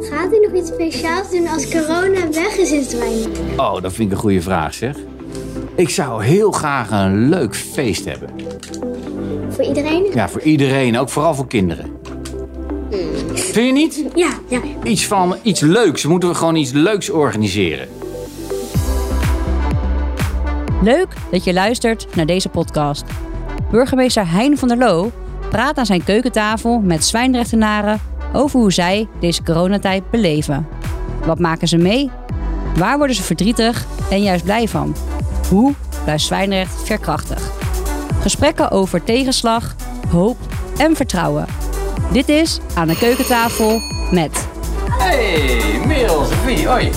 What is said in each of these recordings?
Gaat u nog iets speciaals doen als corona weg is in Zwijndrecht? Oh, dat vind ik een goede vraag, zeg. Ik zou heel graag een leuk feest hebben. Voor iedereen? Ja, voor iedereen, ook vooral voor kinderen. Vind je niet? Ja, ja. Iets van iets leuks. Moeten we gewoon iets leuks organiseren? Leuk dat je luistert naar deze podcast. Burgemeester Hein van der Loo praat aan zijn keukentafel met Zwijndrechtenaren over hoe zij deze coronatijd beleven. Wat maken ze mee? Waar worden ze verdrietig en juist blij van? Hoe blijft Zwijndrecht veerkrachtig? Gesprekken over tegenslag, hoop en vertrouwen. Dit is Aan de Keukentafel met... Hey, Merel, Sophie, hoi.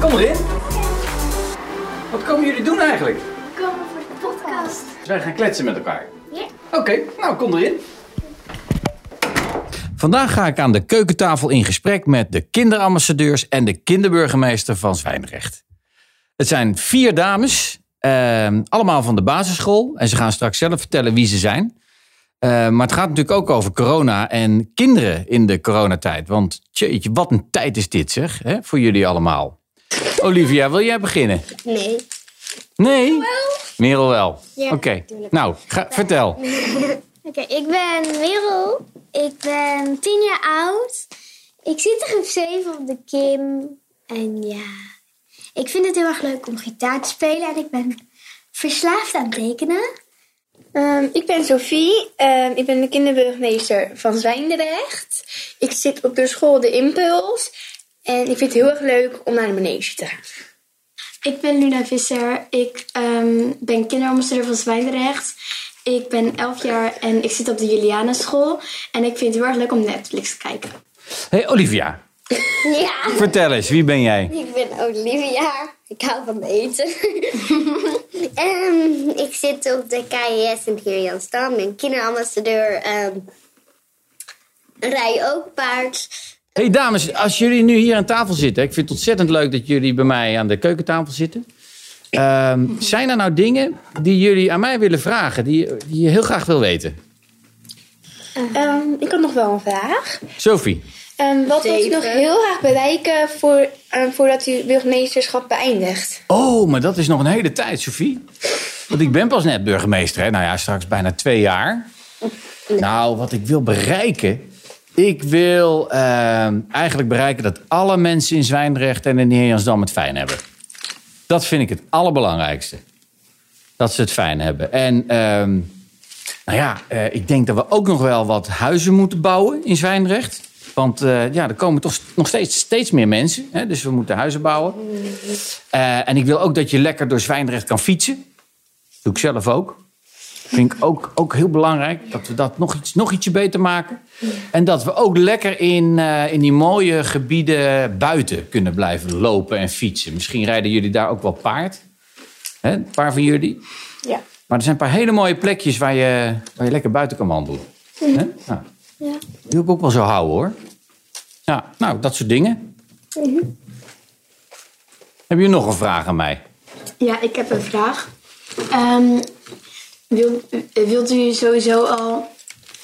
Kom erin. Wat komen jullie doen eigenlijk? Komen voor de podcast. Wij gaan kletsen met elkaar. Ja. Oké, nou kom erin. Vandaag ga ik aan de keukentafel in gesprek met de kinderambassadeurs en de kinderburgemeester van Zwijndrecht. Het zijn vier dames, eh, allemaal van de basisschool. En ze gaan straks zelf vertellen wie ze zijn. Eh, maar het gaat natuurlijk ook over corona en kinderen in de coronatijd. Want wat een tijd is dit zeg, hè, voor jullie allemaal. Olivia, wil jij beginnen? Nee. Nee? Merel wel. Ja, Oké, nou, ga, vertel. Oké, ik ben Merel. Ik ben tien jaar oud. Ik zit er op 7 op de Kim. En ja, ik vind het heel erg leuk om gitaar te spelen. En ik ben verslaafd aan tekenen. Ehm, ik ben Sophie. Ehm, ik ben de kinderburgemeester van Zwijndrecht. Ik zit op de school De Impuls. En ik vind het heel erg leuk om naar de manege te gaan. Ik ben Luna Visser. Ik ehm, ben kinderambassadeur van Zwijndrecht. Ik ben 11 jaar en ik zit op de Julianenschool. En ik vind het heel erg leuk om Netflix te kijken. hey, Olivia, Ja, vertel eens, wie ben jij? ik ben Olivia. Ik hou van eten. Ehm, ik zit op de KIS in Stam. Ben kinderambassadeur. ehm rij ook paard. hey, dames, als jullie nu hier aan tafel zitten, ik vind het ontzettend leuk dat jullie bij mij aan de keukentafel zitten. Ehm, zijn er nou dingen die jullie aan mij willen vragen, die, die je heel graag wil weten? Ehm, ik had nog wel een vraag. Sophie, Ehm, wat wilt u nog heel graag bereiken voor, ehm, voordat u burgemeesterschap beëindigt? Oh, maar dat is nog een hele tijd, Sophie. Want ik ben pas net burgemeester, hè? Nou ja, straks bijna twee jaar. Nou, wat ik wil bereiken... Ik wil ehm, eigenlijk bereiken dat alle mensen in Zwijndrecht en in Heerjansdam het fijn hebben. Dat vind ik het allerbelangrijkste. Dat ze het fijn hebben. En ehm, nou ja, eh, ik denk dat we ook nog wel wat huizen moeten bouwen in Zwijndrecht. Want eh, ja, er komen toch nog steeds, steeds meer mensen. Hè? Dus we moeten huizen bouwen. Eh, en ik wil ook dat je lekker door Zwijndrecht kan fietsen. Doe ik zelf ook. Vind ik ook, ook heel belangrijk. Dat we dat nog, iets, nog ietsje beter maken. En dat we ook lekker in, eh, in die mooie gebieden buiten kunnen blijven lopen en fietsen. Misschien rijden jullie daar ook wel paard. Hè? Een paar van jullie. Ja. Maar er zijn een paar hele mooie plekjes waar je, waar je lekker buiten kan wandelen. Hè? Nou, Ja. die wil ik ook wel zo houden hoor. Ja, nou, dat soort dingen. Heb je nog een vraag aan mij? Ja, ik heb een vraag. Ehm, wil, wilt u sowieso al,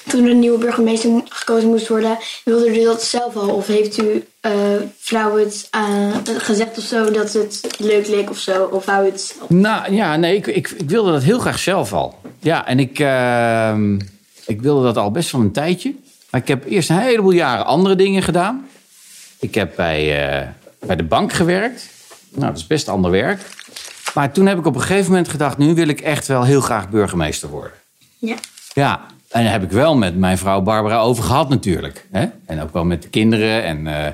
toen er een nieuwe burgemeester gekozen moest worden, wilde u dat zelf al? Of heeft u eh vrouw het eh, gezegd of zo dat het leuk leek of zo? Of wou het Nou ja, nee, ik, ik, wilde dat heel graag zelf al. Ja, en ik, ehm, ik wilde dat al best wel een tijdje. Maar ik heb eerst een heleboel jaren andere dingen gedaan. Ik heb bij, eh, bij de bank gewerkt. Nou, dat is best ander werk. Maar toen heb ik op een gegeven moment gedacht... nu wil ik echt wel heel graag burgemeester worden. Ja. Ja, en daar heb ik wel met mijn vrouw Barbara over gehad natuurlijk. Hè? En ook wel met de kinderen. En eh,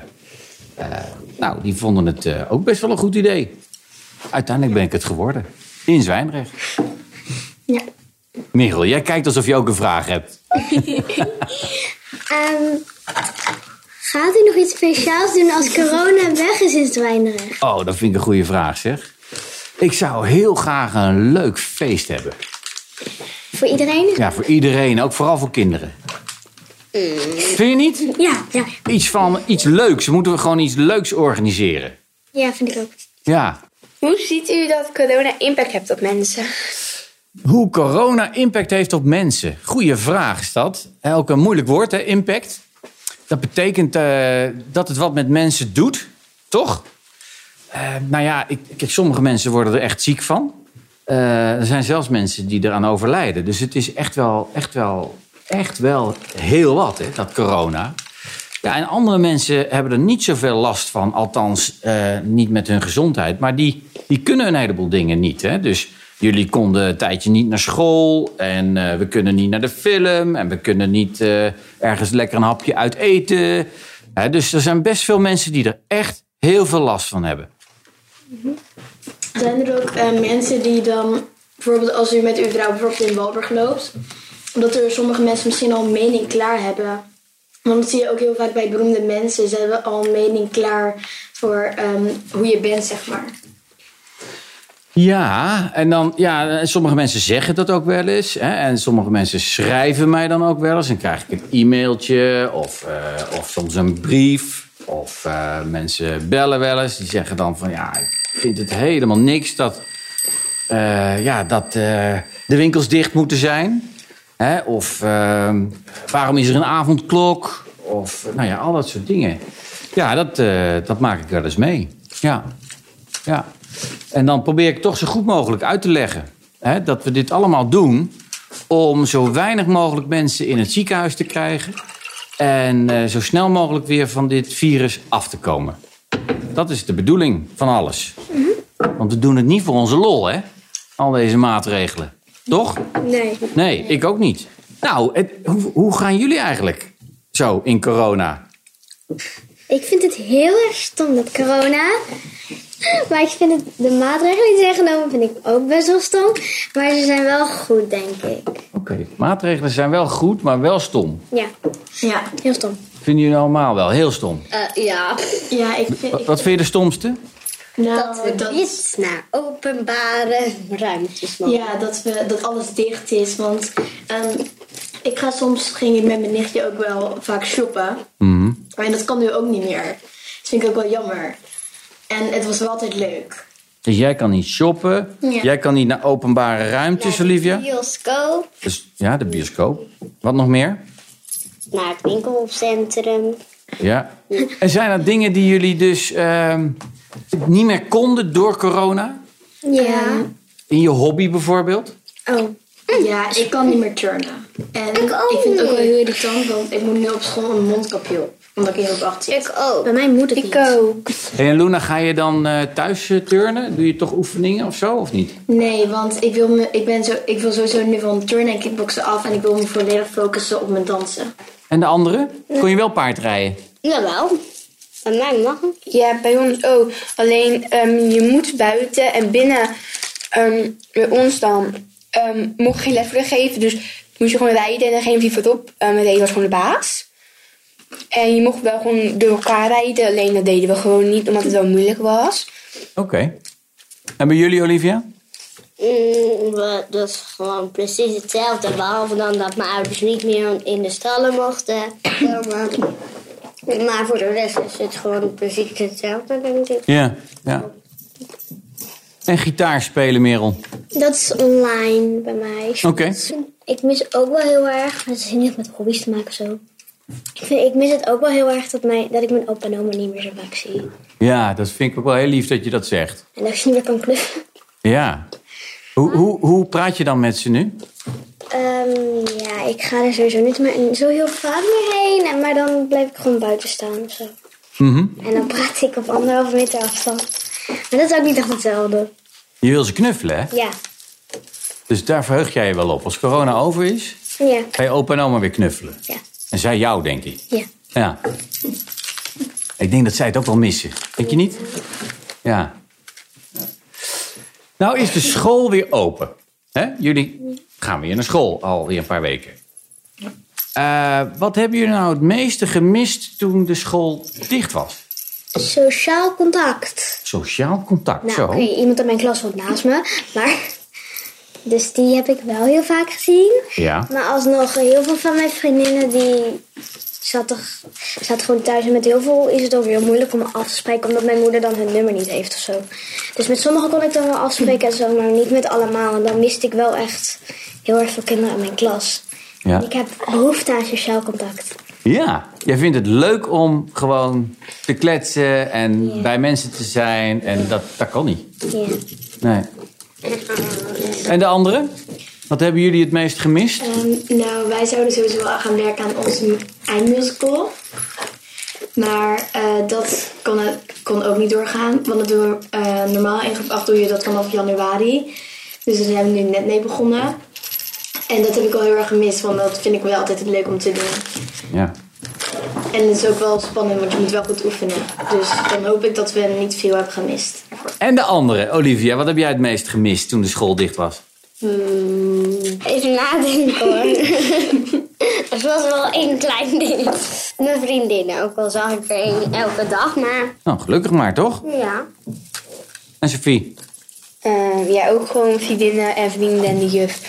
eh, nou, die vonden het eh, ook best wel een goed idee. Uiteindelijk ben ik het geworden. In Zwijndrecht. Ja. Michel, jij kijkt alsof je ook een vraag hebt. Ehm, gaat u nog iets speciaals doen als corona weg is in Zwijndrecht? Oh, dat vind ik een goede vraag zeg. Ik zou heel graag een leuk feest hebben. Voor iedereen? Ja, voor iedereen. Ook vooral voor kinderen. Vind je niet? Ja, ja. Iets van iets leuks. Moeten we gewoon iets leuks organiseren. Ja, vind ik ook. Ja. Hoe ziet u dat corona impact heeft op mensen? Hoe corona impact heeft op mensen? Goeie vraag is dat. Een moeilijk woord, hè? Impact. dat betekent eh, dat het wat met mensen doet, toch? Eh, nou ja, ik, sommige mensen worden er echt ziek van. Eh, er zijn zelfs mensen die eraan overlijden. Dus het is echt wel, echt wel, echt wel heel wat, hè, dat corona. Ja, en andere mensen hebben er niet zoveel last van. Althans, eh, niet met hun gezondheid. Maar die, die kunnen een heleboel dingen niet. Hè? Dus jullie konden een tijdje niet naar school. En we kunnen niet naar de film. En we kunnen niet ergens lekker een hapje uit eten. Dus er zijn best veel mensen die er echt heel veel last van hebben. Zijn er ook eh, mensen die dan, bijvoorbeeld als u met uw vrouw bijvoorbeeld in Walburg loopt, dat er sommige mensen misschien al een mening klaar hebben? Want dat zie je ook heel vaak bij beroemde mensen. Ze hebben al een mening klaar voor ehm, hoe je bent, zeg maar. Ja, en dan, ja, sommige mensen zeggen dat ook wel eens. Hè, en sommige mensen schrijven mij dan ook wel eens. En krijg ik een e-mailtje of, eh, of soms een brief. Of eh, mensen bellen wel eens. Die zeggen dan van ja, ik vind het helemaal niks dat, eh, ja, dat eh, de winkels dicht moeten zijn. Hè, of ehm, waarom is er een avondklok? Of nou ja, al dat soort dingen. Ja, dat, dat maak ik wel eens mee. Ja. Ja. En dan probeer ik toch zo goed mogelijk uit te leggen hè, dat we dit allemaal doen om zo weinig mogelijk mensen in het ziekenhuis te krijgen en eh, zo snel mogelijk weer van dit virus af te komen. Dat is de bedoeling van alles. Want we doen het niet voor onze lol, hè? Al deze maatregelen. Toch? Nee. Nee, ik ook niet. Nou, het- hoe, hoe gaan jullie eigenlijk zo in corona? Ik vind het heel erg stom dat corona. Maar ik vind het, de maatregelen die zijn genomen vind ik ook best wel stom. Maar ze zijn wel goed, denk ik. Oké, maatregelen zijn wel goed, maar wel stom. Ja, Ja, heel stom. Vinden jullie allemaal wel heel stom? ja, ja ik vind... Wat, wat vind je de stomste? nou, dat we niet naar openbare ruimtes mogen. Ja, dat, we, dat alles dicht is. Want ehm, ik ga soms, ging ik met mijn nichtje ook wel vaak shoppen. Mhm. Maar dat kan nu ook niet meer. Dat vind ik ook wel jammer. En het was wel altijd leuk. Dus jij kan niet shoppen, Ja. jij kan niet naar openbare ruimtes, Olivia. Bioscoop, Dus, ja, de bioscoop. Wat nog meer? naar het winkelcentrum. Ja. En zijn er dingen die jullie dus ehm, niet meer konden door corona? Ja. In je hobby bijvoorbeeld? Oh. Ja, ik kan niet meer turnen. En ik, ook vind het ook wel heel irritant, want ik moet nu op school een mondkapje op. Omdat ik heel op acht zit. Ik ook. Bij mij moet het Ik niet. ook. Hey, en Luna, ga je dan eh, thuis eh, turnen? Doe je toch oefeningen of zo, of niet? Nee, want ik wil, me, ik, ben zo, ik wil sowieso nu van turnen en kickboksen af. En ik wil me volledig focussen op mijn dansen. En de andere? Kon je wel paardrijden? Jawel, bij mij mag het. Ja, bij ons ook. Alleen ehm, je moet buiten en binnen ehm, bij ons dan ehm, mocht je geen les geven. Dus moest je gewoon rijden en dan ging je voorop. Um, reed was gewoon de baas. En je mocht wel gewoon door elkaar rijden. Alleen dat deden we gewoon niet omdat het wel moeilijk was. Oké. En bij jullie, Olivia? Mm, we- dat is gewoon precies hetzelfde. Behalve dan dat mijn ouders niet meer in de stallen mochten komen. Maar voor de rest is het gewoon precies hetzelfde, denk ik. Ja. ja. En gitaar spelen, Merel? Dat is online bij mij. Oké. Ik mis ook wel heel erg. Het heeft niet met hobby's te maken zo. Ik, vind, ik mis het ook wel heel erg dat, mij, dat ik mijn opa en oma niet meer zo vaak zie. Ja, dat vind ik ook wel heel lief dat je dat zegt. En dat ik ze niet meer kan knuffelen. Ja. Hoe, hoe, hoe praat je dan met ze nu? Ehm, ja, ik ga er sowieso niet meer zo heel vaak meer heen. En- Maar dan blijf ik gewoon buiten staan of zo. Mhm. En dan praat ik op anderhalve meter afstand. Maar dat is ook niet echt hetzelfde. Je wil ze knuffelen, hè? Ja. Dus daar verheug jij je wel op. Als corona over is, Ja. ga je opa en oma weer knuffelen. Ja. En zij jou, denk ik. Ja. Ja. Ik denk dat zij het ook wel missen. Denk je niet? Ja. Nou is de school weer open. Jullie gaan weer naar school alweer een paar weken. Eh, wat hebben jullie nou het meeste gemist toen de school dicht was? Sociaal contact. Sociaal contact, Nou, zo. iemand in mijn klas woont naast me. Maar... Dus die heb ik wel heel vaak gezien. Ja. Maar alsnog, heel veel van mijn vriendinnen die zat toch, zat gewoon thuis. En met heel veel is het ook heel moeilijk om af te spreken. Omdat mijn moeder dan hun nummer niet heeft of zo. Dus met sommigen kon ik dan wel afspreken en zo. Maar niet met allemaal. En dan miste ik wel echt heel erg veel kinderen in mijn klas. Ja. En ik heb behoefte aan sociaal contact. Ja, jij vindt het leuk om gewoon te kletsen en bij mensen te zijn. En dat, dat kan niet. Ja. Nee. En de anderen? Wat hebben jullie het meest gemist? Ehm, nou, wij zouden sowieso wel gaan werken aan onze eindmusical. Maar eh, dat kon, kon ook niet doorgaan. Want dat doen we, eh, normaal in groep 8 doe je dat vanaf januari. Dus daar zijn we nu net mee begonnen. En dat heb ik wel heel erg gemist, want dat vind ik wel altijd leuk om te doen. Ja. En het is ook wel spannend, want je moet wel goed oefenen. Dus dan hoop ik dat we niet veel hebben gemist. En de anderen? Olivia, wat heb jij het meest gemist toen de school dicht was? Even nadenken hoor. Het was wel één klein ding. Mijn vriendinnen, ook al zag ik er één elke dag, maar Nou, gelukkig maar, toch? ja. En Sophie? Eh, ja, ook gewoon vriendinnen en vrienden en de juf.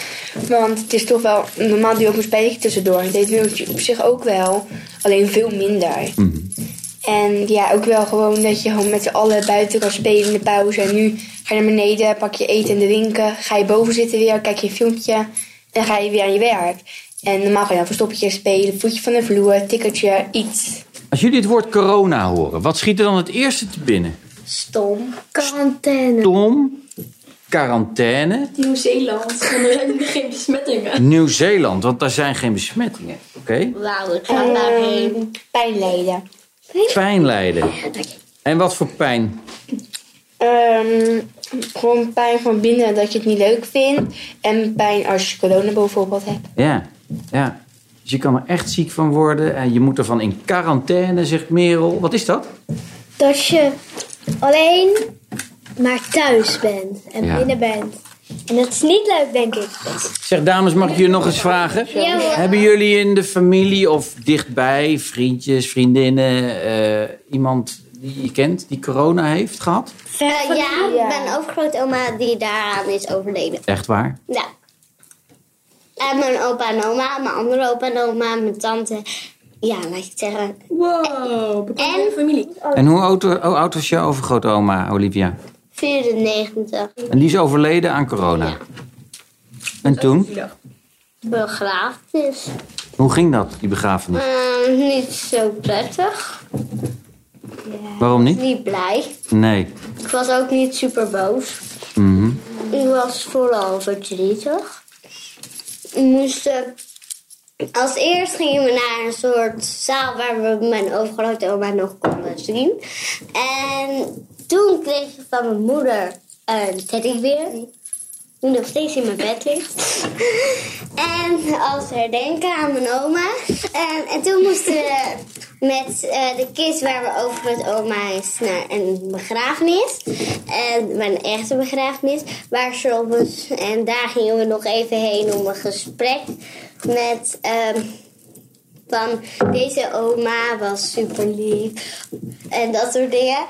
Want het is toch wel... Normaal doe je ook een spelletje tussendoor. Dat deed Wiltje op zich ook wel. Alleen veel minder. En ja, ook wel gewoon dat je gewoon met z'n allen buiten kan spelen in de pauze. En nu ga je naar beneden, pak je eten en drinken. Ga je boven zitten weer, kijk je een filmpje. En dan ga je weer aan je werk. En normaal ga je dan verstoppertje spelen, voetje van de vloer, tikkertje, iets. Als jullie het woord corona horen, wat schiet er dan het eerste te binnen? Stom. Quarantaine. Tom, quarantaine, Nieuw-Zeeland, want er zijn geen besmettingen. Nieuw-Zeeland, want daar zijn geen besmettingen. Oké? Wauw, ik ga daarheen. Pijn lijden. Pijn lijden. En wat voor pijn? Ehm, gewoon pijn van binnen dat je het niet leuk vindt. En pijn als je corona bijvoorbeeld hebt. Ja, ja. Dus je kan er echt ziek van worden en je moet ervan in quarantaine, zegt Merel. Wat is dat? Dat je alleen maar thuis bent en Ja. binnen bent. En dat is niet leuk, denk ik. Zeg, dames, mag ik jullie nog eens vragen? Ja. Hebben jullie in de familie of dichtbij, vriendjes, vriendinnen, eh, iemand die je kent die corona heeft gehad? Eh, ja, ik ben overgrootoma die daaraan is overleden. Echt waar? Ja. En mijn opa en oma, mijn andere opa en oma, mijn tante. Ja, laat je het zeggen. Wow, bekende En? familie. En hoe oud, hoe oud was je overgrootoma, Olivia? 94. En die is overleden aan corona. En toen? Begrafenis. Hoe ging dat, die begrafenis? Eh, niet zo prettig. Waarom niet? Niet blij. Nee. Ik was ook niet super boos. Mhm. Ik was vooral verdrietig. We moesten... Als eerst gingen we naar een soort zaal waar we mijn overgrootoma nog konden zien. En toen kreeg ik van mijn moeder een teddybeer. Die nog steeds in mijn bed ligt. En als herdenken aan mijn oma. En, en toen moesten we met eh, de kist waar we over het oma is naar een begrafenis. En mijn echte begrafenis. Waar ze op en daar gingen we nog even heen om een gesprek met. ehm, van deze oma was super lief en dat soort dingen.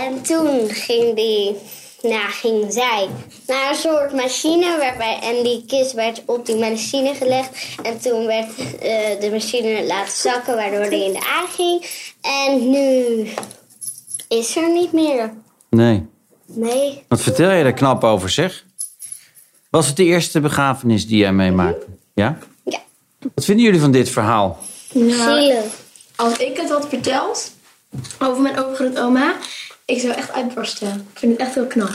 En toen ging die, nou, ging zij naar een soort machine waarbij, en die kist werd op die machine gelegd. En toen werd eh, de machine laten zakken waardoor die in de aarde ging. En nu is er niet meer. Nee. Nee. Wat vertel je daar knap over, zeg? Was het de eerste begrafenis die jij meemaakte? Ja? Ja. Wat vinden jullie van dit verhaal? Nou, Zielig. als ik het had verteld over mijn overgrootoma, ik zou echt uitbarsten. Ik vind het echt heel knap.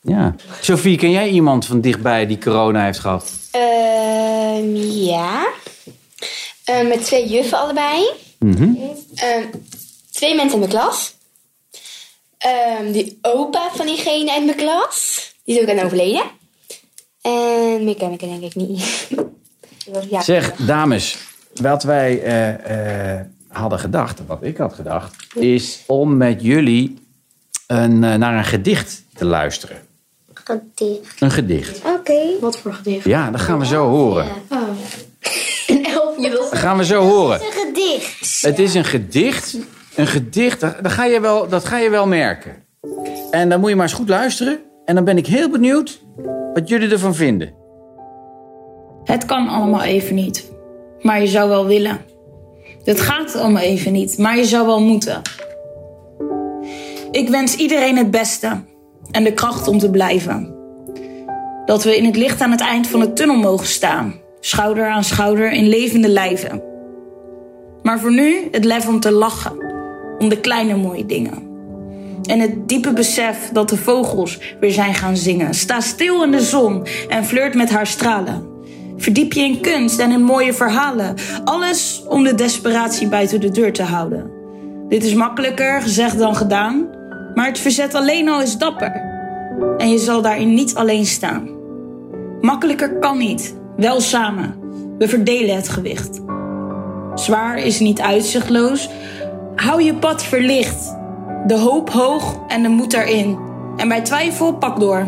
Ja. Sophie, ken jij iemand van dichtbij die corona heeft gehad? Ehm, ja. Ehm, met twee juffen allebei. Mhm. Ehm, twee mensen in mijn klas. Ehm, die opa van diegene uit mijn klas. Die is ook aan overleden. En meer ken ik er denk ik niet. ja. Zeg, dames, wat wij eh, eh, hadden gedacht, wat ik had gedacht, is om met jullie een, eh, naar een gedicht te luisteren. Gedicht. Een gedicht. Oké. Wat voor gedicht? Ja, dat gaan we zo horen. Oh. Een elf, je wilt Dat gaan we zo horen. Een gedicht. Het is een gedicht. Een gedicht, dat, dat ga je wel, dat ga je wel merken. En dan moet je maar eens goed luisteren. En dan ben ik heel benieuwd wat jullie ervan vinden. Het kan allemaal even niet, maar je zou wel willen. Het gaat allemaal even niet, maar je zou wel moeten. Ik wens iedereen het beste en de kracht om te blijven. Dat we in het licht aan het eind van de tunnel mogen staan, schouder aan schouder in levende lijven. Maar voor nu het lef om te lachen. Om de kleine mooie dingen. En het diepe besef dat de vogels weer zijn gaan zingen. Sta stil in de zon en flirt met haar stralen. Verdiep je in kunst en in mooie verhalen. Alles om de desperatie buiten de deur te houden. Dit is makkelijker gezegd dan gedaan. Maar het verzet alleen al is dapper. En je zal daarin niet alleen staan. Makkelijker kan niet, wel samen. We verdelen het gewicht. Zwaar is niet uitzichtloos. Hou je pad verlicht. De hoop hoog en de moed erin. En bij twijfel pak door.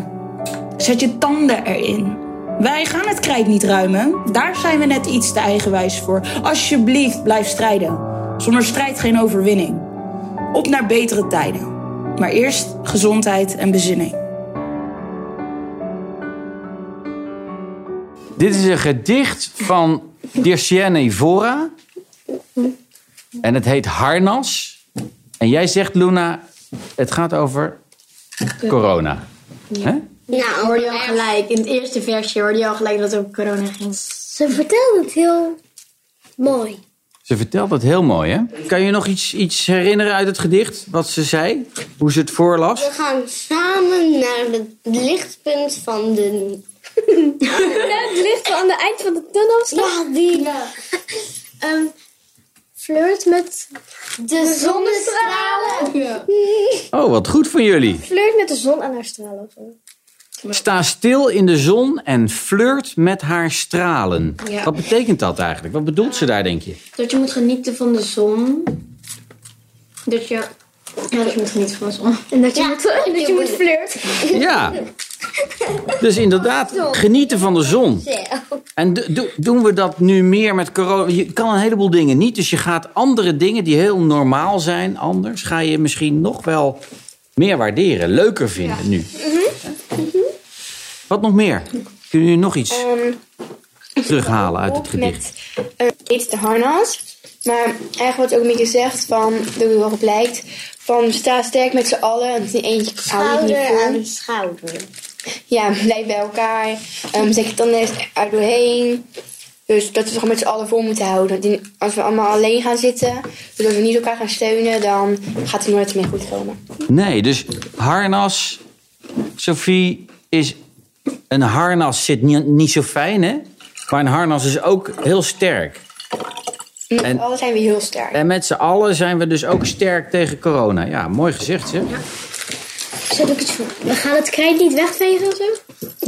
Zet je tanden erin. Wij gaan het krijt niet ruimen. Daar zijn we net iets te eigenwijs voor. Alsjeblieft, blijf strijden. Zonder strijd geen overwinning. Op naar betere tijden. Maar eerst gezondheid en bezinning. Dit is een gedicht van Dircene Ivora. En het heet Harnas. En jij zegt, Luna, het gaat over corona. Hè? Nou, Hoorde je al gelijk, in het eerste versje hoorde je al gelijk dat het over corona ging. Ze vertelde het heel mooi. Ze vertelt het heel mooi, hè? Kan je nog iets, iets herinneren uit het gedicht? Wat ze zei? Hoe ze het voorlas? we gaan samen naar het lichtpunt van de... het ligt aan het eind van de tunnel Ja, die... Ehm, flirt met De zonnestralen. Oh, wat goed van jullie. flirt met de zon en haar stralen. Sta stil in de zon en flirt met haar stralen. Ja. Wat betekent dat eigenlijk? Wat bedoelt ze daar, denk je? Dat je moet genieten van de zon. Dat je... Ja, dat je moet genieten van de zon. En dat je, Ja, moet, en dat je moet flirten. Ja. Dus inderdaad, genieten van de zon. Zo. En do- do- doen we dat nu meer met corona? Je kan een heleboel dingen niet. Dus je gaat andere dingen die heel normaal zijn, anders, ga je misschien nog wel meer waarderen, leuker vinden nu. Wat nog meer? Kun je nog iets Ehm, terughalen uit het gedicht? Met, eh, heet de harnas. Maar eigenlijk wat ook een beetje zegt van, dat het erop lijkt, van sta sterk met z'n allen. En niet eentje hou je het Schouder niet vol. aan schouder. Ja, blijf bij elkaar. Um, zet je tanden er doorheen. Dus dat we het gewoon met z'n allen vol moeten houden. Als we allemaal alleen gaan zitten, als we niet elkaar gaan steunen, dan gaat het nooit meer goed komen. Nee, dus harnas, Sophie, is een harnas zit niet, niet zo fijn, hè? Maar een harnas is ook heel sterk. Met En- z'n allen zijn we heel sterk. En met z'n allen zijn we dus ook sterk tegen corona. Ja, mooi gezegd, zeg. Zet ik iets voor. We gaan het krijt niet wegvegen of zo?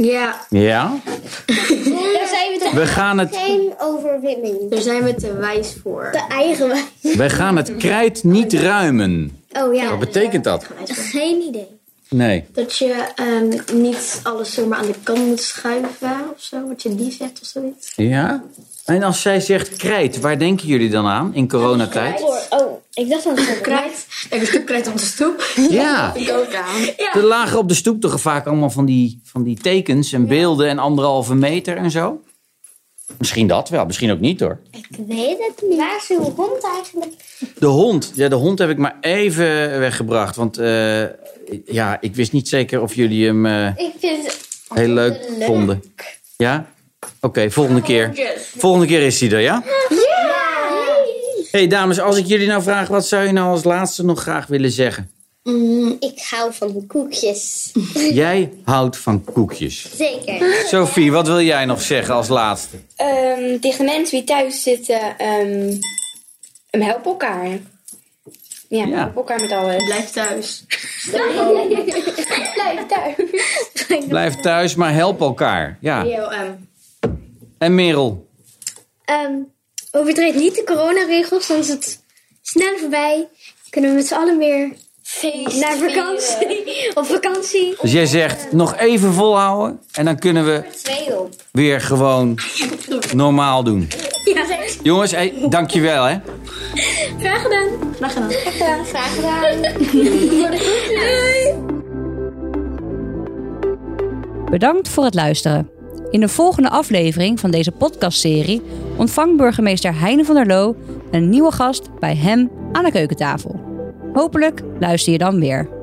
Ja, Ja, Daar zijn we toch we gaan het, Geen overwinning. daar zijn we te wijs voor. de eigen wij. we gaan het krijt niet ruimen. Oh ja, Wat betekent dat? geen idee. Nee. Dat je ehm, niet alles zomaar aan de kant moet schuiven of zo. Wat je die zegt of zoiets. Ja? En als zij zegt krijt, waar denken jullie dan aan in coronatijd? Oh, ik dacht dat het Krijt. Ik een stuk krijt op de stoep. Ja, Ik ook aan. er lagen op de stoep toch vaak allemaal van die, van die tekens en beelden en anderhalve meter en zo. Misschien dat wel, misschien ook niet hoor. Ik weet het niet. Waar is uw hond eigenlijk? De hond, ja, de hond heb ik maar even weggebracht. Want eh, ja, ik wist niet zeker of jullie hem eh, Ik vind het heel leuk vonden. Ja? Oké, volgende keer. Volgende keer is hij er, ja? hey, dames, als ik jullie nou vraag, wat zou je nou als laatste nog graag willen zeggen? Ik hou van koekjes. Jij houdt van koekjes. Zeker. Sophie, wat wil jij nog zeggen als laatste? Ehm, tegen de mensen die thuis zitten, ehm um, help elkaar. Ja, Ja. help elkaar met alles. Blijf thuis. Blijf thuis. Blijf thuis, maar help elkaar. Ja. BLM. En Merel? Ehm overtreed niet de coronaregels, dan is het snel voorbij. Kunnen we met z'n allen weer naar vakantie. Op vakantie. Dus jij zegt nog even volhouden en dan kunnen we weer gewoon normaal doen. Ja, Jongens, hey, dankjewel hè. graag gedaan. Graag gedaan. Ja, graag gedaan. Bedankt voor het luisteren. In de volgende aflevering van deze podcastserie ontvangt burgemeester Heine van der Loo een nieuwe gast bij hem aan de keukentafel. Hopelijk luister je dan weer.